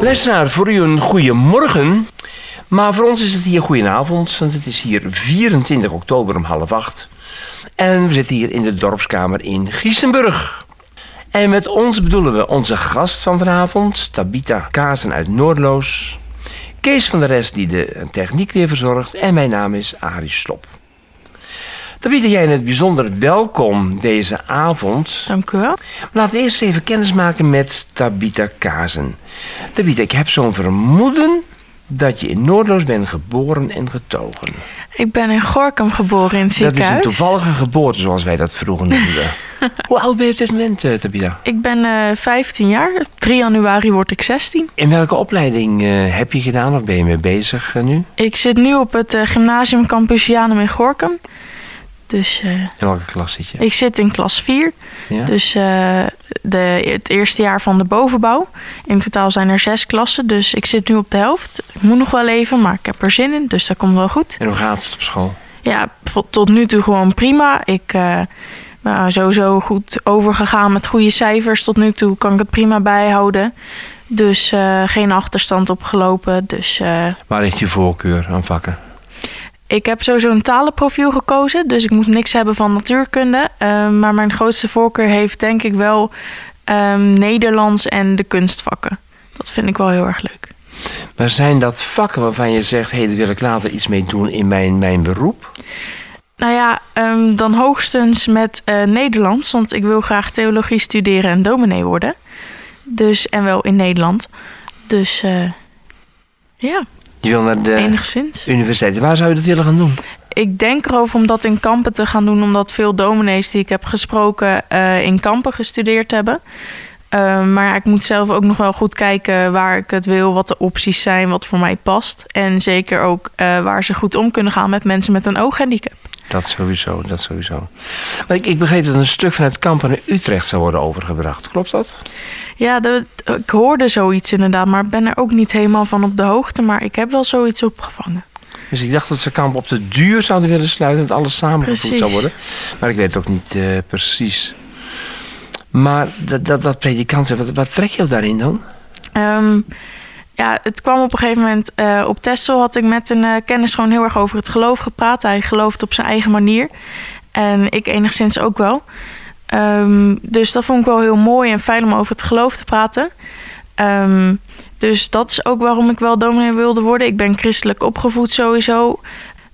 Lesnaar, voor u een goede morgen. Maar voor ons is het hier goedenavond, want het is hier 24 oktober om half acht. En we zitten hier in de dorpskamer in Giesenburg. En met ons bedoelen we onze gast van vanavond, Tabita Kazen uit Noordloos. Kees van der Rest die de techniek weer verzorgt. En mijn naam is Arie Slop. Tabita, jij in het bijzonder welkom deze avond. Dank u wel. Laten we eerst even kennis maken met Tabita Kazen. Tabita, ik heb zo'n vermoeden dat je in Noordloos bent geboren en getogen. Ik ben in Gorkum geboren in het Dat is een toevallige geboorte, zoals wij dat vroeger noemden. Hoe oud ben je op dit moment, eh, Tabita? Ik ben eh 15 jaar. 3 januari word ik 16. In welke opleiding eh, heb je gedaan of ben je mee bezig nu? Ik zit nu op het gymnasium Campusianum in Gorkum. Dus eh, In welke klas zit je? ik zit in klas 4. Ja? Dus eh, de, het eerste jaar van de bovenbouw. In totaal zijn er zes klassen. Dus ik zit nu op de helft. Ik moet nog wel even, maar ik heb er zin in. Dus dat komt wel goed. En hoe gaat het op school? Ja, tot nu toe gewoon prima. Ik eh ben sowieso goed overgegaan met goede cijfers. Tot nu toe kan ik het prima bijhouden. Dus geen achterstand opgelopen. Dus Waar ligt je voorkeur aan vakken? Ik heb sowieso een talenprofiel gekozen. Dus ik moet niks hebben van natuurkunde. Eh, maar mijn grootste voorkeur heeft denk ik wel ehm, Nederlands en de kunstvakken. Dat vind ik wel heel erg leuk. Maar zijn dat vakken waarvan je zegt... hé, daar wil ik later iets mee doen in mijn, mijn beroep? Nou ja, ehm, dan hoogstens met eh, Nederlands. Want ik wil graag theologie studeren en dominee worden. Dus, en wel in Nederland. Dus eh, ja, Je wil naar de enigszins. universiteit. Waar zou je dat willen gaan doen? Ik denk erover om dat in kampen te gaan doen. Omdat veel dominees die ik heb gesproken eh, in kampen gestudeerd hebben. Eh, maar ik moet zelf ook nog wel goed kijken waar ik het wil. Wat de opties zijn, wat voor mij past. En zeker ook eh, waar ze goed om kunnen gaan met mensen met een ooghandicap. Dat sowieso, dat sowieso. Maar ik, ik begreep dat een stuk vanuit Kampen naar Utrecht zou worden overgebracht. Klopt dat? Ja, de- ik hoorde zoiets inderdaad, maar ben er ook niet helemaal van op de hoogte. Maar ik heb wel zoiets opgevangen. Dus ik dacht dat ze Kampen op de duur zouden willen sluiten... dat alles samengevoegd zou worden. Maar ik weet het ook niet eh, precies. Maar dat, dat, dat predikant, wat, wat trek je daarin dan? Ehm, ja, het kwam op een gegeven moment eh, op Texel had ik met een eh, kennis gewoon heel erg over het geloof gepraat. Hij gelooft op zijn eigen manier. En ik enigszins ook wel. Ehm, dus dat vond ik wel heel mooi en fijn om over het geloof te praten. Ehm, dus dat is ook waarom ik wel dominee wilde worden. Ik ben christelijk opgevoed sowieso.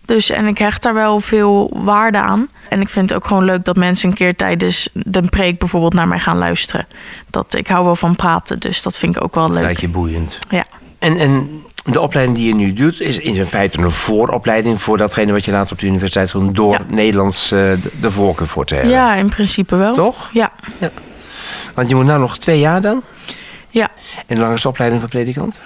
Dus, en ik hecht daar wel veel waarde aan. En ik vind het ook gewoon leuk dat mensen een keer tijdens de preek bijvoorbeeld naar mij gaan luisteren. Dat, ik hou wel van praten, dus dat vind ik ook wel leuk. lijkt je boeiend. Ja. En, en de opleiding die je nu doet... is in feite een vooropleiding... voor datgene wat je later op de universiteit doet... door Ja. Nederlands eh, de, voorkeur voor te hebben. ja, in principe wel. Toch? Ja, Want je moet nou nog twee jaar dan? ja. En hoe lang is de opleiding van predikant?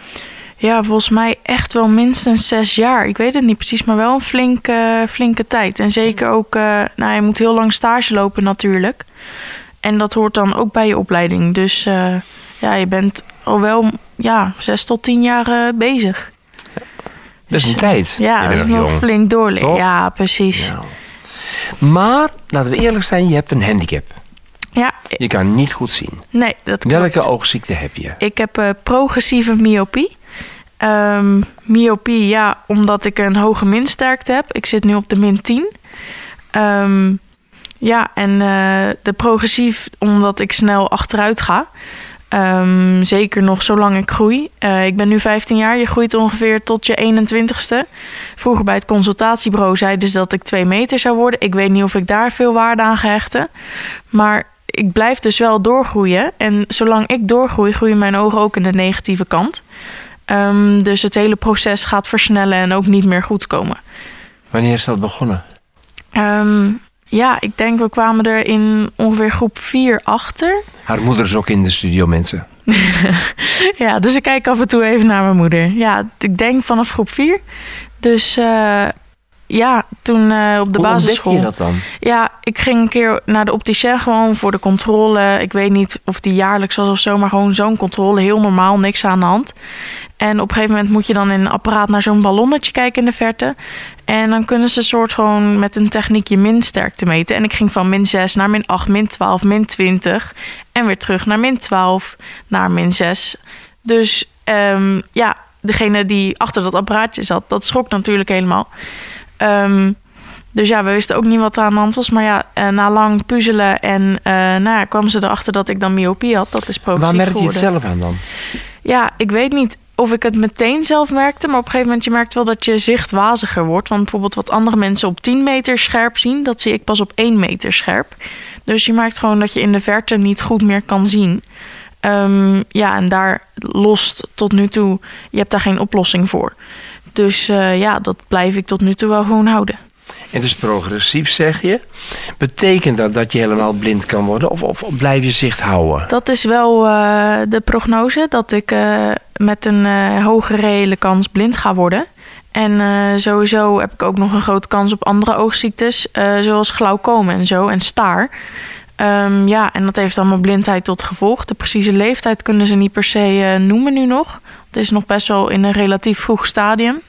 ja, volgens mij echt wel minstens zes jaar. Ik weet het niet precies, maar wel een flinke, flinke tijd. En zeker ook, eh, nou, je moet heel lang stage lopen natuurlijk. En dat hoort dan ook bij je opleiding. Dus eh, ja, je bent al wel ja, zes tot tien jaar eh, bezig. Best een Dus, tijd. Ja, dat is nog jong. flink doorleven. Ja, precies. Ja. Maar, laten we eerlijk zijn, je hebt een handicap. Ja, Je kan niet goed zien. nee, dat klopt. Welke oogziekte heb je? Ik heb eh, progressieve myopie. Ehm, myopie, ja, omdat ik een hoge minsterkte heb. Ik zit nu op de min 10. Ehm, ja, en eh, de progressief, omdat ik snel achteruit ga. Ehm, zeker nog zolang ik groei. Eh, ik ben nu 15 jaar. Je groeit ongeveer tot je 21ste. Vroeger bij het consultatiebureau zeiden ze dat ik 2 meter zou worden. Ik weet niet of ik daar veel waarde aan gehechte. Maar ik blijf dus wel doorgroeien. En zolang ik doorgroei, groeien mijn ogen ook in de negatieve kant. Ehm, dus het hele proces gaat versnellen en ook niet meer goed komen. Wanneer is dat begonnen? Ehm, ja, ik denk we kwamen er in ongeveer groep 4 achter. Haar moeder is ook in de studio, mensen. Ja, dus ik kijk af en toe even naar mijn moeder. Ja, ik denk vanaf groep 4. Dus eh, ja, toen eh, op de Hoe basisschool. ontdek je dat dan? Ja, ik ging een keer naar de opticien gewoon voor de controle. Ik weet niet of die jaarlijks was of zo, maar gewoon zo'n controle. Heel normaal, niks aan de hand. En op een gegeven moment moet je dan in een apparaat naar zo'n ballonnetje kijken in de verte. En dan kunnen ze soort gewoon met een techniek je minsterkte meten. En ik ging van min 6 naar min 8, min 12, min 20. En weer terug naar min 12, naar min 6. Dus ehm, ja, degene die achter dat apparaatje zat, dat schrok natuurlijk helemaal. Ehm, dus ja, we wisten ook niet wat er aan de hand was. Maar ja, eh, na lang puzzelen en eh nou ja, kwam ze erachter dat ik dan myopie had. Dat is progressief Waar merk je het zelf aan dan? Ja, ik weet niet of ik het meteen zelf merkte. Maar op een gegeven moment, je merkt wel dat je zicht waziger wordt. Want bijvoorbeeld wat andere mensen op 10 meter scherp zien... dat zie ik pas op 1 meter scherp. Dus je merkt gewoon dat je in de verte niet goed meer kan zien. Ehm, ja, en daar lost tot nu toe... Je hebt daar geen oplossing voor. Dus eh, ja, dat blijf ik tot nu toe wel gewoon houden. En dus progressief zeg je. Betekent dat dat je helemaal blind kan worden? Of, of blijf je zicht houden? Dat is wel eh, de prognose dat ik eh, met een eh, hoge reële kans blind ga worden. En sowieso heb ik ook nog een grote kans op andere oogziektes, zoals glaucoom en zo en staar. Ehm, ja, en dat heeft allemaal blindheid tot gevolg. De precieze leeftijd kunnen ze niet per se noemen nu nog. Het is nog best wel in een relatief vroeg stadium.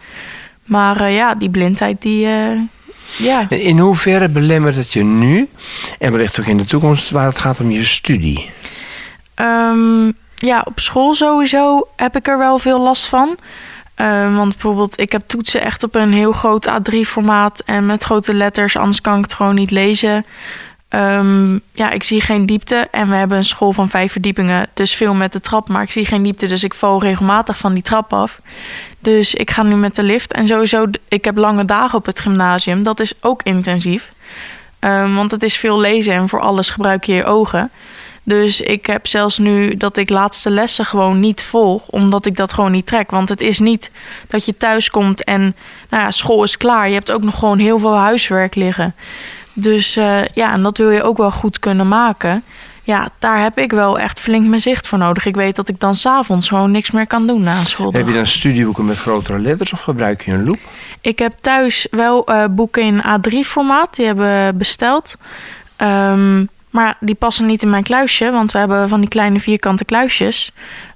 Maar ja, die blindheid, die. Ja. In hoeverre belemmert het je nu en wellicht ook in de toekomst waar het gaat om je studie? Ehm, ja, op school sowieso heb ik er wel veel last van. Ehm, want bijvoorbeeld, ik heb toetsen echt op een heel groot A3-formaat en met grote letters, anders kan ik het gewoon niet lezen. Ehm, ja, ik zie geen diepte en we hebben een school van vijf verdiepingen, dus veel met de trap, maar ik zie geen diepte, dus ik val regelmatig van die trap af. Dus ik ga nu met de lift en sowieso, ik heb lange dagen op het gymnasium, dat is ook intensief. Ehm, want het is veel lezen en voor alles gebruik je je ogen. Dus ik heb zelfs nu dat ik laatste lessen gewoon niet volg, omdat ik dat gewoon niet trek. Want het is niet dat je thuis komt en nou ja, school is klaar. Je hebt ook nog gewoon heel veel huiswerk liggen. Dus eh, ja, en dat wil je ook wel goed kunnen maken. Ja, daar heb ik wel echt flink mijn zicht voor nodig. Ik weet dat ik dan s'avonds gewoon niks meer kan doen na school. Heb je dan studieboeken met grotere letters of gebruik je een loop? Ik heb thuis wel eh, boeken in A3-formaat. Die hebben we besteld. Ehm, maar die passen niet in mijn kluisje, want we hebben van die kleine vierkante kluisjes.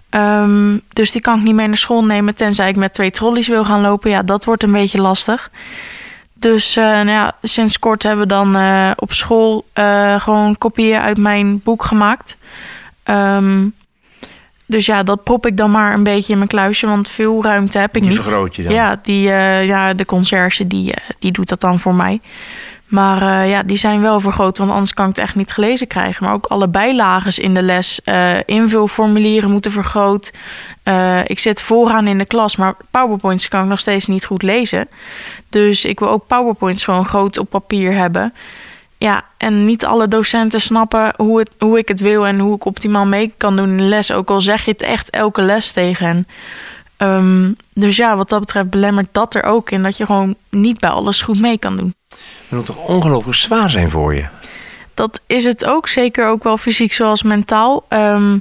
Ehm, dus die kan ik niet mee naar school nemen, tenzij ik met twee trolleys wil gaan lopen. Ja, dat wordt een beetje lastig. Dus eh, nou ja, sinds kort hebben we dan eh, op school eh, gewoon kopieën uit mijn boek gemaakt. Ehm, dus ja, dat prop ik dan maar een beetje in mijn kluisje, want veel ruimte heb ik Die niet. vergroot je dan? Ja, die, ja, de conciërge die, die doet dat dan voor mij. Maar eh, ja, die zijn wel vergroot, want anders kan ik het echt niet gelezen krijgen. Maar ook alle bijlages in de les, eh, invulformulieren moeten vergroot. Eh, ik zit vooraan in de klas, maar PowerPoints kan ik nog steeds niet goed lezen. Dus ik wil ook PowerPoints gewoon groot op papier hebben. Ja, en niet alle docenten snappen hoe, hoe ik het wil en hoe ik optimaal mee kan doen in de les. Ook al zeg je het echt elke les tegen hen. Ehm, dus ja, wat dat betreft belemmert dat er ook in dat je gewoon niet bij alles goed mee kan doen. Dat moet toch ongelooflijk zwaar zijn voor je? Dat is het ook, zeker ook wel fysiek zoals mentaal. Ehm,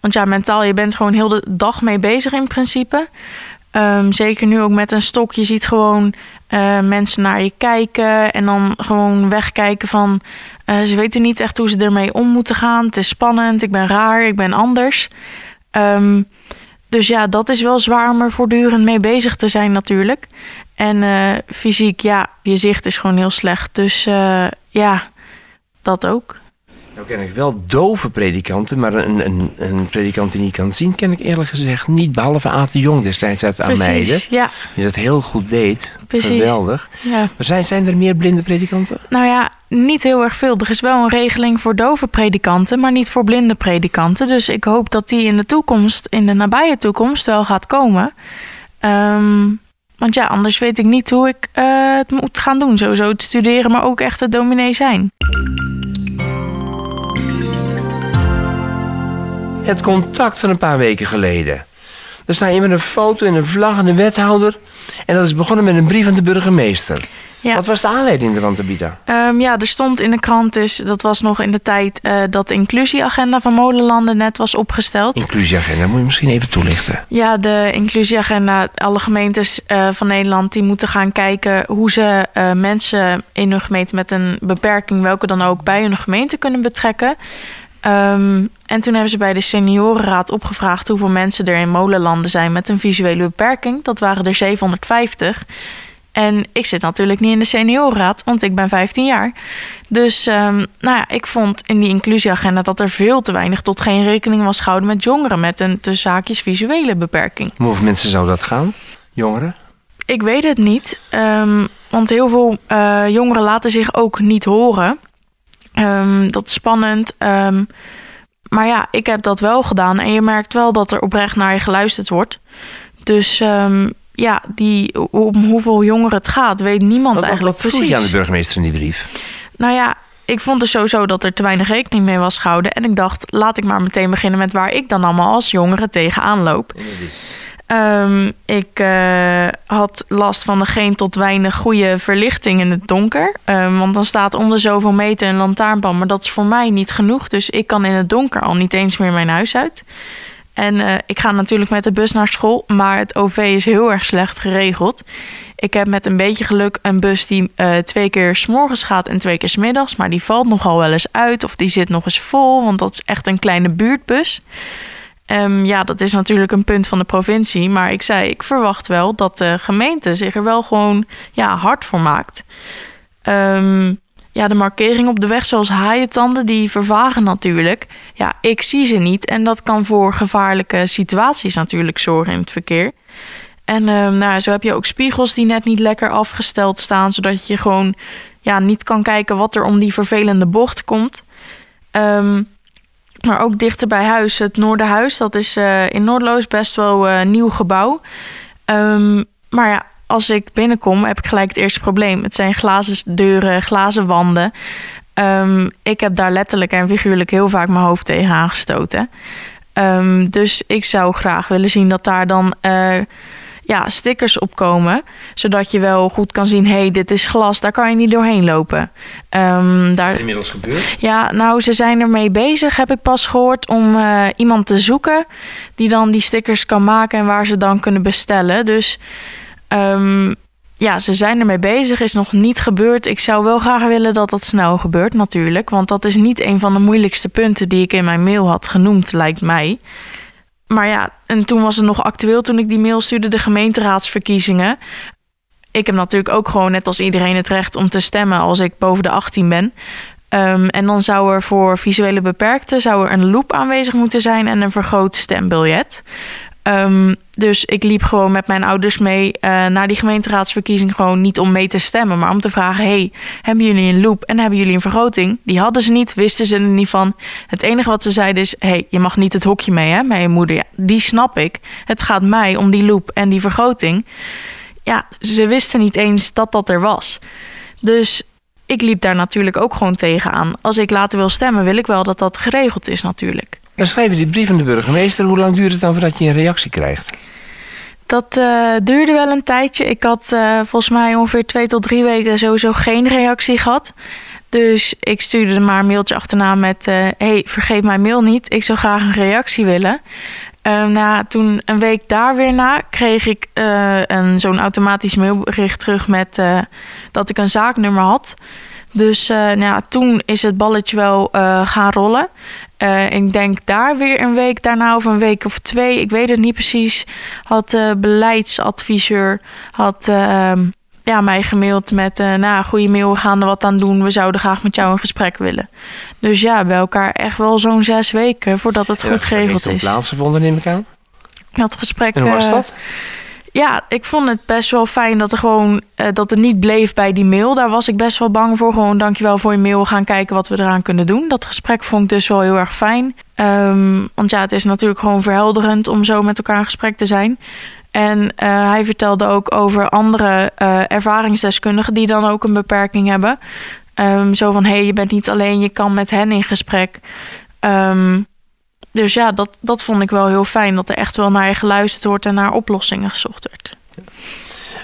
want ja, mentaal, je bent gewoon heel de dag mee bezig in principe. Ehm, zeker nu ook met een stok. Je ziet gewoon eh, mensen naar je kijken en dan gewoon wegkijken van... eh, ze weten niet echt hoe ze ermee om moeten gaan. Het is spannend, ik ben raar, ik ben anders. Ehm, dus ja, dat is wel zwaar om er voortdurend mee bezig te zijn natuurlijk. En eh, fysiek, ja, je zicht is gewoon heel slecht. Dus eh, ja, dat ook. Nou ken ik wel dove predikanten, maar een, een, een predikant die niet kan zien, ken ik eerlijk gezegd niet. Behalve Aad de Jong destijds uit Ameide, ja, die dat heel goed deed. Precies. Geweldig. ja. Maar zijn, zijn er meer blinde predikanten? Nou ja, niet heel erg veel. Er is wel een regeling voor dove predikanten, maar niet voor blinde predikanten. Dus ik hoop dat die in de toekomst, in de nabije toekomst, wel gaat komen. Ehm, want ja, anders weet ik niet hoe ik eh, het moet gaan doen. Sowieso het studeren, maar ook echt het dominee zijn. Het contact van een paar weken geleden. Daar sta je met een foto en een vlag en de wethouder. En dat is begonnen met een brief van de burgemeester. Ja. Wat was de aanleiding ervan, Tabita? Ehm, ja, er stond in de krant dus, dat was nog in de tijd eh, dat de inclusieagenda van Molenlanden net was opgesteld. Inclusieagenda, moet je misschien even toelichten. Ja, de inclusieagenda. Alle gemeentes eh, van Nederland die moeten gaan kijken hoe ze eh, mensen in hun gemeente met een beperking, welke dan ook, bij hun gemeente kunnen betrekken. Ehm, en toen hebben ze bij de seniorenraad opgevraagd hoeveel mensen er in molenlanden zijn met een visuele beperking. Dat waren er 750. En ik zit natuurlijk niet in de seniorenraad, want ik ben 15 jaar. Dus ehm, nou ja, ik vond in die inclusieagenda dat er veel te weinig tot geen rekening was gehouden met jongeren met een te zaakjes visuele beperking. Hoeveel mensen zou dat gaan, jongeren? Ik weet het niet, ehm, want heel veel eh, jongeren laten zich ook niet horen. Ehm, dat is spannend. maar ja, ik heb dat wel gedaan en je merkt wel dat er oprecht naar je geluisterd wordt. Dus ja, die, om hoeveel jongeren het gaat, weet niemand wat, eigenlijk wat, wat precies. je aan de burgemeester in die brief? Nou ja, ik vond dus sowieso dat er te weinig rekening mee was gehouden. En ik dacht, laat ik maar meteen beginnen met waar ik dan allemaal als jongere tegenaan loop. Um, ik uh, had last van de geen tot weinig goede verlichting in het donker. Um, want dan staat onder zoveel meter een lantaarnpan. Maar dat is voor mij niet genoeg. Dus ik kan in het donker al niet eens meer mijn huis uit. En uh, ik ga natuurlijk met de bus naar school, maar het OV is heel erg slecht geregeld. Ik heb met een beetje geluk een bus die uh, twee keer s'morgens gaat en twee keer s'middags. Maar die valt nogal wel eens uit of die zit nog eens vol, want dat is echt een kleine buurtbus. Um, ja, dat is natuurlijk een punt van de provincie. Maar ik zei, ik verwacht wel dat de gemeente zich er wel gewoon ja, hard voor maakt. Um, ja, de markering op de weg, zoals haaientanden, die vervagen natuurlijk. Ja, ik zie ze niet en dat kan voor gevaarlijke situaties natuurlijk zorgen in het verkeer. En uh, nou, zo heb je ook spiegels die net niet lekker afgesteld staan, zodat je gewoon ja, niet kan kijken wat er om die vervelende bocht komt. Um, maar ook dichter bij huis, het Noorderhuis, dat is uh, in Noordloos best wel uh, nieuw gebouw. Um, maar ja, als ik binnenkom, heb ik gelijk het eerste probleem. Het zijn glazen deuren, glazen wanden. Um, ik heb daar letterlijk en figuurlijk heel vaak mijn hoofd tegen aangestoten. Um, dus ik zou graag willen zien dat daar dan uh, ja, stickers op komen. Zodat je wel goed kan zien, hé, hey, dit is glas, daar kan je niet doorheen lopen. Um, daar... Inmiddels gebeurd? Ja, nou, ze zijn ermee bezig, heb ik pas gehoord, om uh, iemand te zoeken... die dan die stickers kan maken en waar ze dan kunnen bestellen. Dus... Um, ja, ze zijn ermee bezig, is nog niet gebeurd. Ik zou wel graag willen dat dat snel gebeurt, natuurlijk. Want dat is niet een van de moeilijkste punten die ik in mijn mail had genoemd, lijkt mij. Maar ja, en toen was het nog actueel toen ik die mail stuurde, de gemeenteraadsverkiezingen. Ik heb natuurlijk ook gewoon, net als iedereen, het recht om te stemmen als ik boven de 18 ben. Um, en dan zou er voor visuele beperkten zou er een loop aanwezig moeten zijn en een vergroot stembiljet. Um, dus ik liep gewoon met mijn ouders mee uh, naar die gemeenteraadsverkiezing. Gewoon niet om mee te stemmen, maar om te vragen: hey, hebben jullie een loop en hebben jullie een vergroting? Die hadden ze niet, wisten ze er niet van. Het enige wat ze zeiden is: hey, je mag niet het hokje mee, hè, met je moeder. Ja, die snap ik. Het gaat mij om die loop en die vergroting. Ja, ze wisten niet eens dat dat er was. Dus ik liep daar natuurlijk ook gewoon tegenaan. Als ik later wil stemmen, wil ik wel dat dat geregeld is, natuurlijk. Dan schrijf je die brief aan de burgemeester. Hoe lang duurt het dan voordat je een reactie krijgt? Dat uh, duurde wel een tijdje. Ik had uh, volgens mij ongeveer twee tot drie weken sowieso geen reactie gehad. Dus ik stuurde er maar een mailtje achterna met... Uh, hey, vergeet mijn mail niet. Ik zou graag een reactie willen. nou, toen een week daar weer na kreeg ik een, zo'n automatisch mailbericht terug... met dat ik een zaaknummer had. Dus nou ja, toen is het balletje wel gaan rollen. Uh, ik denk daar weer een week daarna of een week of twee, ik weet het niet precies, had de beleidsadviseur had, uh, ja, mij gemaild met... Uh, nou, goede mail, we gaan er wat aan doen. We zouden graag met jou een gesprek willen. Dus ja, bij elkaar echt wel zo'n zes weken voordat het goed geregeld is. plaatsgevonden, neem ik aan. Dat gesprek... En hoe was dat? Ja, ik vond het best wel fijn dat er gewoon uh, dat het niet bleef bij die mail. Daar was ik best wel bang voor. Gewoon dankjewel voor je mail. Gaan kijken wat we eraan kunnen doen. Dat gesprek vond ik dus wel heel erg fijn. Um, want ja, het is natuurlijk gewoon verhelderend om zo met elkaar in gesprek te zijn. En uh, hij vertelde ook over andere uh, ervaringsdeskundigen die dan ook een beperking hebben. Um, zo van hé, hey, je bent niet alleen, je kan met hen in gesprek. Um, dus ja, dat, dat vond ik wel heel fijn. Dat er echt wel naar je geluisterd wordt en naar oplossingen gezocht werd.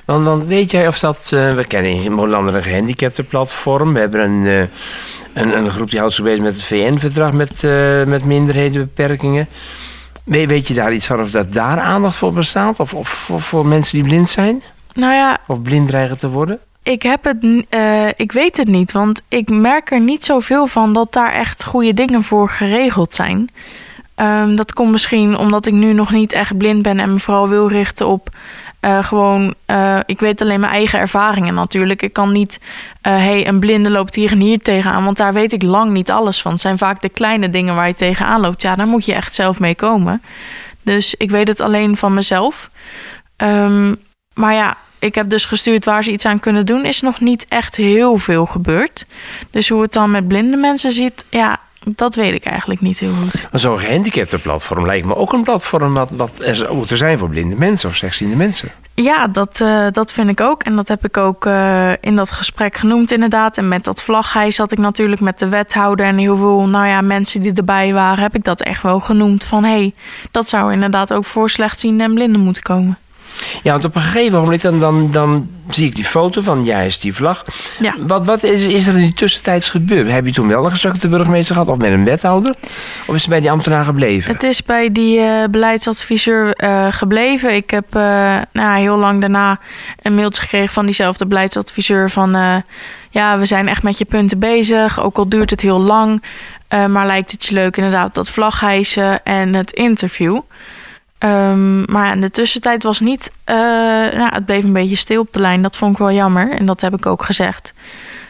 Want, want weet jij of dat... Uh, we kennen in Molanden een gehandicaptenplatform. We hebben een, uh, een, een groep die houdt zich bezig met het VN-verdrag met, uh, met minderhedenbeperkingen. Weet, weet je daar iets van of dat daar aandacht voor bestaat? Of, of voor, voor mensen die blind zijn? Nou ja... Of blind dreigen te worden? ik heb het, eh, ik weet het niet, want ik merk er niet zoveel van dat daar echt goede dingen voor geregeld zijn. Ehm, dat komt misschien omdat ik nu nog niet echt blind ben en me vooral wil richten op eh, gewoon, eh, ik weet alleen mijn eigen ervaringen natuurlijk. Ik kan niet, hé, hey, een blinde loopt hier en hier tegenaan, want daar weet ik lang niet alles van. Het zijn vaak de kleine dingen waar je tegenaan loopt. Ja, daar moet je echt zelf mee komen. Dus ik weet het alleen van mezelf. Ehm, maar ja, ik heb dus gestuurd waar ze iets aan kunnen doen. Is nog niet echt heel veel gebeurd. Dus hoe het dan met blinde mensen zit, ja, dat weet ik eigenlijk niet heel goed. Maar zo'n gehandicapte platform lijkt me ook een platform wat, wat er zou moeten zijn voor blinde mensen of slechtziende mensen. Ja, dat, eh, dat vind ik ook. En dat heb ik ook eh, in dat gesprek genoemd, inderdaad. En met dat vlaghijs had ik natuurlijk met de wethouder en heel veel nou ja, mensen die erbij waren, heb ik dat echt wel genoemd. Van hé, hey, dat zou inderdaad ook voor slechtzienden en blinden moeten komen. Ja, want op een gegeven moment dan, dan, dan zie ik die foto van jij is die vlag. Ja. Wat, wat is, is er in die tussentijds gebeurd? Heb je toen wel een gesprek met de burgemeester gehad of met een wethouder? Of is het bij die ambtenaar gebleven? Het is bij die eh, beleidsadviseur eh, gebleven. Ik heb eh, nou, heel lang daarna een mailtje gekregen van diezelfde beleidsadviseur van... ja, we zijn echt met je punten bezig, ook al duurt het heel lang. maar lijkt het je leuk inderdaad dat vlaghijsen en het interview. Ehm, maar in de tussentijd was niet... eh, nou, het bleef een beetje stil op de lijn. Dat vond ik wel jammer en dat heb ik ook gezegd.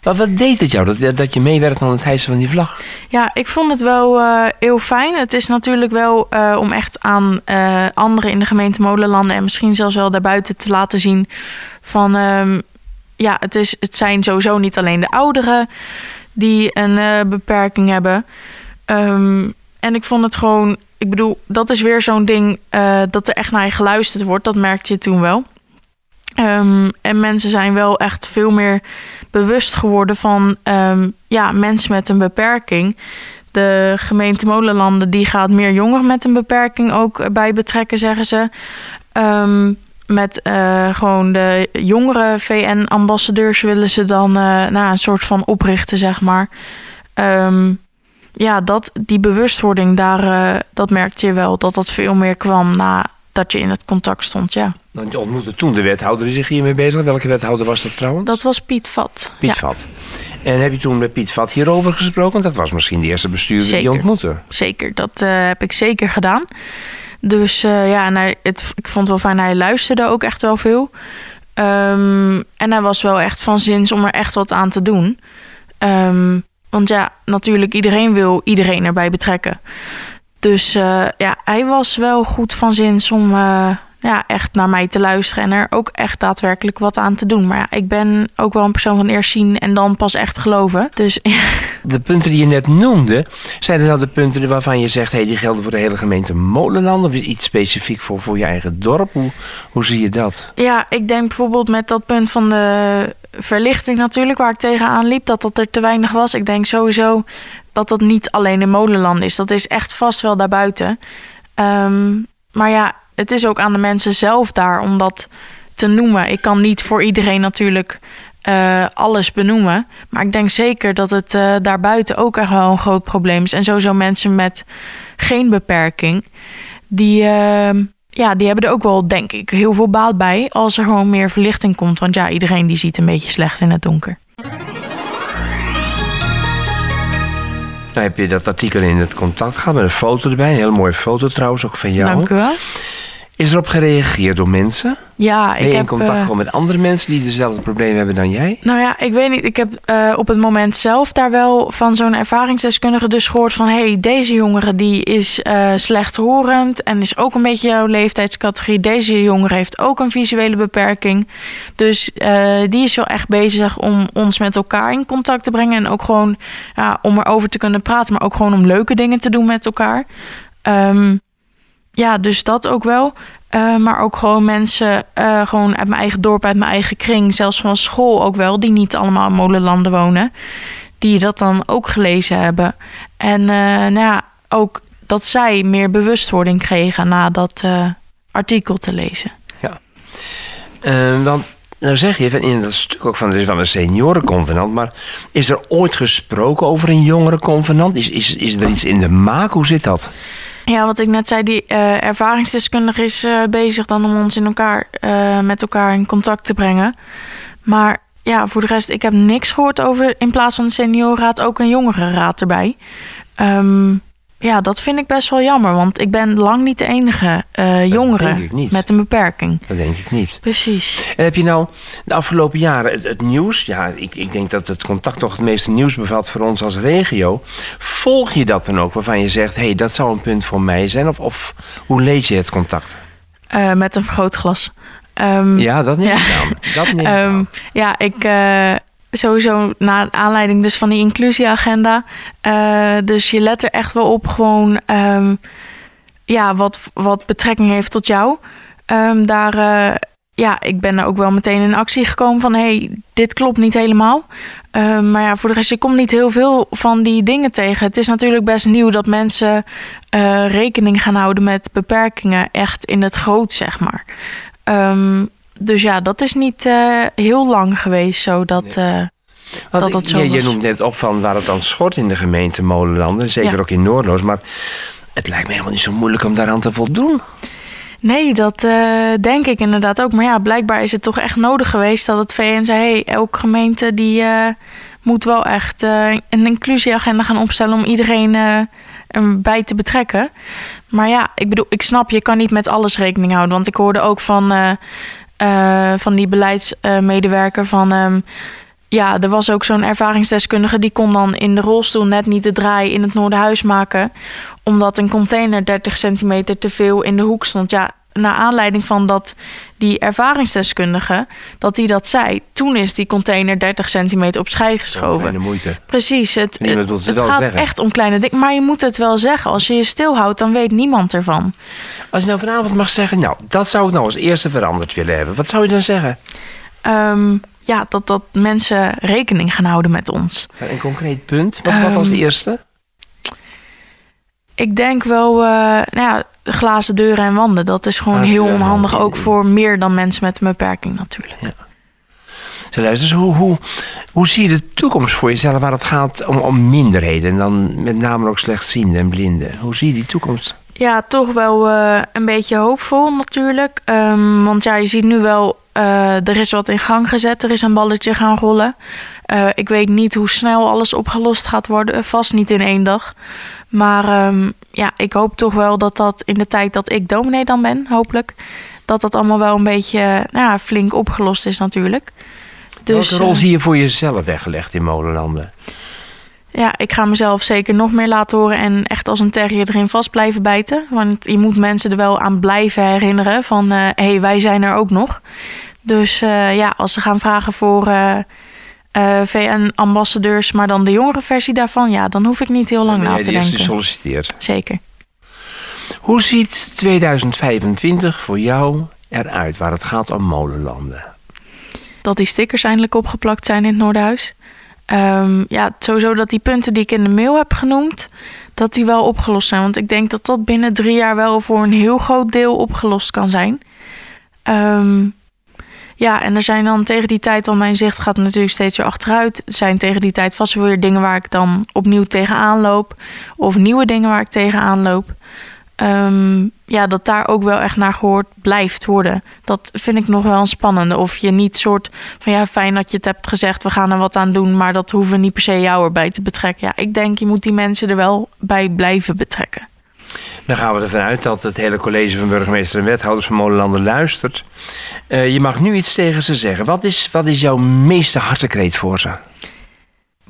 Wat, wat deed het jou dat, dat je meewerkt aan het hijsen van die vlag? Ja, ik vond het wel eh, heel fijn. Het is natuurlijk wel eh, om echt aan anderen in de gemeente Molenlanden en misschien zelfs wel daarbuiten te laten zien van ehm, ja, het, is, het zijn sowieso niet alleen de ouderen die een beperking hebben. Ehm, en ik vond het gewoon, ik bedoel, dat is weer zo'n ding eh, dat er echt naar je geluisterd wordt. Dat merkte je toen wel. Ehm, en mensen zijn wel echt veel meer bewust geworden van ehm, ja, mensen met een beperking. De gemeente Molenlanden die gaat meer jongeren met een beperking ook bij betrekken, zeggen ze. Ehm, met eh, gewoon de jongere VN-ambassadeurs willen ze dan eh, nou, een soort van oprichten, zeg maar. Ehm, ja, dat, die bewustwording, daar, eh, dat merkte je wel. Dat dat veel meer kwam nadat je in het contact stond, ja. Want je ontmoette toen de wethouder die zich hiermee bezig. Welke wethouder was dat trouwens? Dat was Piet Vat. Piet ja. Vat. En heb je toen met Piet Vat hierover gesproken? Dat was misschien de eerste bestuurder die je ontmoette. Zeker, dat eh, heb ik zeker gedaan. Dus eh, ja, en hij, het, ik vond het wel fijn. Hij luisterde ook echt wel veel. Ehm, en hij was wel echt van zins om er echt wat aan te doen. Ehm, want ja, natuurlijk, iedereen wil iedereen erbij betrekken. Dus eh, ja, hij was wel goed van zins om eh, ja, echt naar mij te luisteren en er ook echt daadwerkelijk wat aan te doen. Maar ja, ik ben ook wel een persoon van eerst zien en dan pas echt geloven. Dus De punten die je net noemde, zijn er nou de punten waarvan je zegt... Hey, die gelden voor de hele gemeente Molenland... of is iets specifiek voor, voor je eigen dorp? Hoe, hoe zie je dat? Ja, ik denk bijvoorbeeld met dat punt van de verlichting natuurlijk, waar ik tegenaan liep, dat dat er te weinig was. Ik denk sowieso dat dat niet alleen in Molenland is. Dat is echt vast wel daarbuiten. Ehm, maar ja, het is ook aan de mensen zelf daar om dat te noemen. Ik kan niet voor iedereen natuurlijk eh, alles benoemen. Maar ik denk zeker dat het eh, daarbuiten ook echt wel een groot probleem is. En sowieso mensen met geen beperking, die, ehm, ja, die hebben er ook wel, denk ik, heel veel baat bij als er gewoon meer verlichting komt. Want ja, iedereen die ziet een beetje slecht in het donker. Nou heb je dat artikel in het contact gehad met een foto erbij. Een hele mooie foto trouwens, ook van jou. Dank u wel. Is erop gereageerd door mensen? Ja, Ben ik je in heb. contact eh, gewoon met andere mensen die dezelfde problemen hebben dan jij? Nou ja, ik weet niet. Ik heb eh, op het moment zelf daar wel van zo'n ervaringsdeskundige dus gehoord van... hé, hey, deze jongere die is eh, slechthorend en is ook een beetje jouw leeftijdscategorie. Deze jongere heeft ook een visuele beperking. Dus die is wel echt bezig om ons met elkaar in contact te brengen. En ook gewoon ja, om erover te kunnen praten, maar ook gewoon om leuke dingen te doen met elkaar. Ehm, ja, dus dat ook wel. Eh, maar ook gewoon mensen eh, gewoon uit mijn eigen dorp, uit mijn eigen kring, zelfs van school ook wel, die niet allemaal in molenlanden wonen, die dat dan ook gelezen hebben. En eh, nou ja, ook dat zij meer bewustwording kregen na dat artikel te lezen. Eh, want nou zeg je in dat stuk ook van, het is wel een seniorenconvenant, maar is er ooit gesproken over een jongerenconvenant? Is, is, is er iets in de maak? Hoe zit dat? Ja, wat ik net zei, die eh, ervaringsdeskundige is eh, bezig dan om ons in elkaar, eh, met elkaar in contact te brengen. Maar ja, voor de rest, ik heb niks gehoord over in plaats van de seniorenraad ook een jongerenraad erbij. Ehm, ja, dat vind ik best wel jammer, want ik ben lang niet de enige uh, jongere met een beperking. Dat denk ik niet. Precies. En heb je nou de afgelopen jaren het, nieuws, ja, ik, ik denk dat het contact toch het meeste nieuws bevat voor ons als regio. Volg je dat dan ook waarvan je zegt, hé, hey, dat zou een punt voor mij zijn? Of, of hoe lees je het contact? Uh, met een vergrootglas. Um, ja, dat neem ik aan. Dat neem ik um, Ja, ik, uh, sowieso na aanleiding dus van die inclusieagenda. Uh, dus je let er echt wel op gewoon um, ja, wat, wat betrekking heeft tot jou. Um, daar, uh, ja, ik ben er ook wel meteen in actie gekomen van... hey, dit klopt niet helemaal. Um, maar ja, voor de rest, je komt niet heel veel van die dingen tegen. Het is natuurlijk best nieuw dat mensen uh, rekening gaan houden met beperkingen... echt in het groot, zeg maar. Um, dus ja, dat is niet uh, heel lang geweest zo dat, uh, dat, dat zo je, je noemt net op van waar het dan schort in de gemeente Molenlanden. Zeker ja. ook in Noordloos. Maar het lijkt me helemaal niet zo moeilijk om daaraan te voldoen. Nee, dat uh, denk ik inderdaad ook. Maar ja, blijkbaar is het toch echt nodig geweest dat het VN zei... hey, elke gemeente die moet wel echt een inclusieagenda gaan opstellen... om iedereen erbij te betrekken. Maar ja, ik bedoel, ik snap, je kan niet met alles rekening houden. Want ik hoorde ook van uh, van die beleidsmedewerker van. Um, ja, er was ook zo'n ervaringsdeskundige die kon dan in de rolstoel net niet de draai in het Noorderhuis maken. Omdat een container 30 centimeter te veel in de hoek stond. Ja, naar aanleiding van dat die ervaringsdeskundige, dat die dat zei. Toen is die container 30 centimeter opzij geschoven. Kleine moeite. Precies. Het, het, het, het gaat zeggen. echt om kleine dingen. Maar je moet het wel zeggen. Als je je stilhoudt, dan weet niemand ervan. Als je nou vanavond mag zeggen, nou, dat zou ik nou als eerste veranderd willen hebben. Wat zou je dan zeggen? Um, ja, dat, dat mensen rekening gaan houden met ons. Een concreet punt. Wat, um, wat was de eerste? Ik denk wel, uh, nou ja, glazen deuren en wanden. Dat is gewoon heel onhandig. Ook voor meer dan mensen met een beperking natuurlijk. Ja. Zo, luister, hoe, hoe, hoe zie je de toekomst voor jezelf waar het gaat om, om minderheden? En dan met name ook slechtzienden en blinden. Hoe zie je die toekomst? Ja, toch wel uh, een beetje hoopvol natuurlijk. Um, want ja, je ziet nu wel, uh, er is wat in gang gezet. Er is een balletje gaan rollen. Uh, ik weet niet hoe snel alles opgelost gaat worden. Vast niet in één dag. Maar um, ja, ik hoop toch wel dat dat in de tijd dat ik dominee dan ben, hopelijk, dat dat allemaal wel een beetje nou ja, flink opgelost is natuurlijk. Dus, Welke rol zie je voor jezelf weggelegd in Molenlanden? Ja, ik ga mezelf zeker nog meer laten horen en echt als een terrier erin vast blijven bijten. Want je moet mensen er wel aan blijven herinneren van hé, uh, hey, wij zijn er ook nog. Dus uh, ja, als ze gaan vragen voor uh, uh, VN-ambassadeurs, maar dan de jongere versie daarvan, ja, dan hoef ik niet heel lang na te denken. gesolliciteerd. Zeker. Hoe ziet 2025 voor jou eruit waar het gaat om molenlanden? Dat die stickers eindelijk opgeplakt zijn in het Noorderhuis. Um, ja, sowieso dat die punten die ik in de mail heb genoemd, dat die wel opgelost zijn. Want ik denk dat dat binnen drie jaar wel voor een heel groot deel opgelost kan zijn. Um, ja, en er zijn dan tegen die tijd, want mijn zicht gaat natuurlijk steeds weer achteruit. Er zijn tegen die tijd vast weer dingen waar ik dan opnieuw tegenaan loop. Of nieuwe dingen waar ik tegenaan loop. Um, ja, dat daar ook wel echt naar gehoord blijft worden. Dat vind ik nog wel een spannende. Of je niet soort van ja, fijn dat je het hebt gezegd, we gaan er wat aan doen, maar dat hoeven niet per se jou erbij te betrekken. Ja, ik denk je moet die mensen er wel bij blijven betrekken. Dan gaan we ervan uit dat het hele college van burgemeester en wethouders van Molenlanden luistert. Uh, je mag nu iets tegen ze zeggen. Wat is, wat is jouw meeste hartekreet voor ze?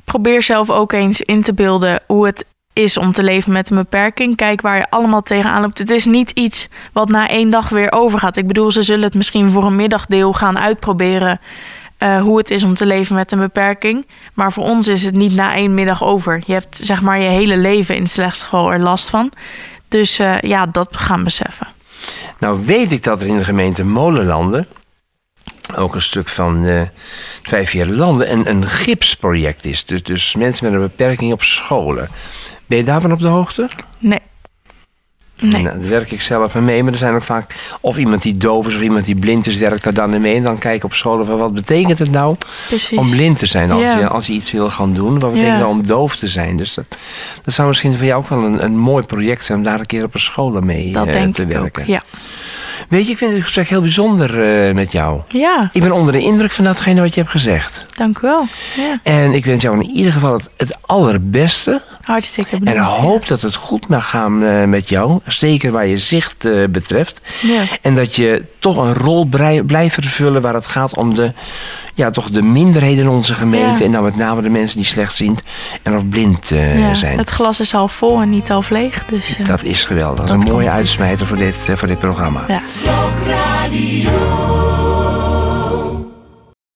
Probeer zelf ook eens in te beelden hoe het is om te leven met een beperking. Kijk waar je allemaal tegenaan loopt. Het is niet iets wat na één dag weer overgaat. Ik bedoel, ze zullen het misschien voor een middagdeel gaan uitproberen. Uh, hoe het is om te leven met een beperking. Maar voor ons is het niet na één middag over. Je hebt zeg maar je hele leven in het slechtste geval er last van. Dus uh, ja, dat gaan beseffen. Nou weet ik dat er in de gemeente Molenlanden, ook een stuk van uh, vijf jaar landen, een, een gipsproject is. Dus, dus mensen met een beperking op scholen. Ben je daarvan op de hoogte? Nee. Nee. Nou, daar werk ik zelf aan mee, maar er zijn ook vaak of iemand die doof is of iemand die blind is, werkt daar dan mee. En dan kijken op scholen van wat betekent het nou Precies. om blind te zijn als, ja. je, als je iets wil gaan doen. Wat betekent ja. nou om doof te zijn? Dus dat, dat zou misschien voor jou ook wel een, een mooi project zijn om daar een keer op een school mee dat uh, denk te ik werken. Ook, ja. Weet je, ik vind het gesprek heel bijzonder eh, met jou. Ja, Ik ben onder de indruk van datgene wat je hebt gezegd. dank u wel. Ja, En ik wens jou in ieder geval het, het allerbeste. Hartstikke En bedankt. hoop dat het goed mag gaan eh, met jou. Zeker waar je zicht eh, betreft. Ja. En dat je toch een rol brei- blijft vervullen waar het gaat om de, ja, toch de minderheden in onze gemeente. Ja. En dan met name de mensen die slechtziend en of blind eh, Ja, zijn. Het glas is half vol en niet half leeg. Dus eh, Dat is geweldig. Dat is een mooie uitsmijter voor dit, eh, voor dit programma. ja. Radio.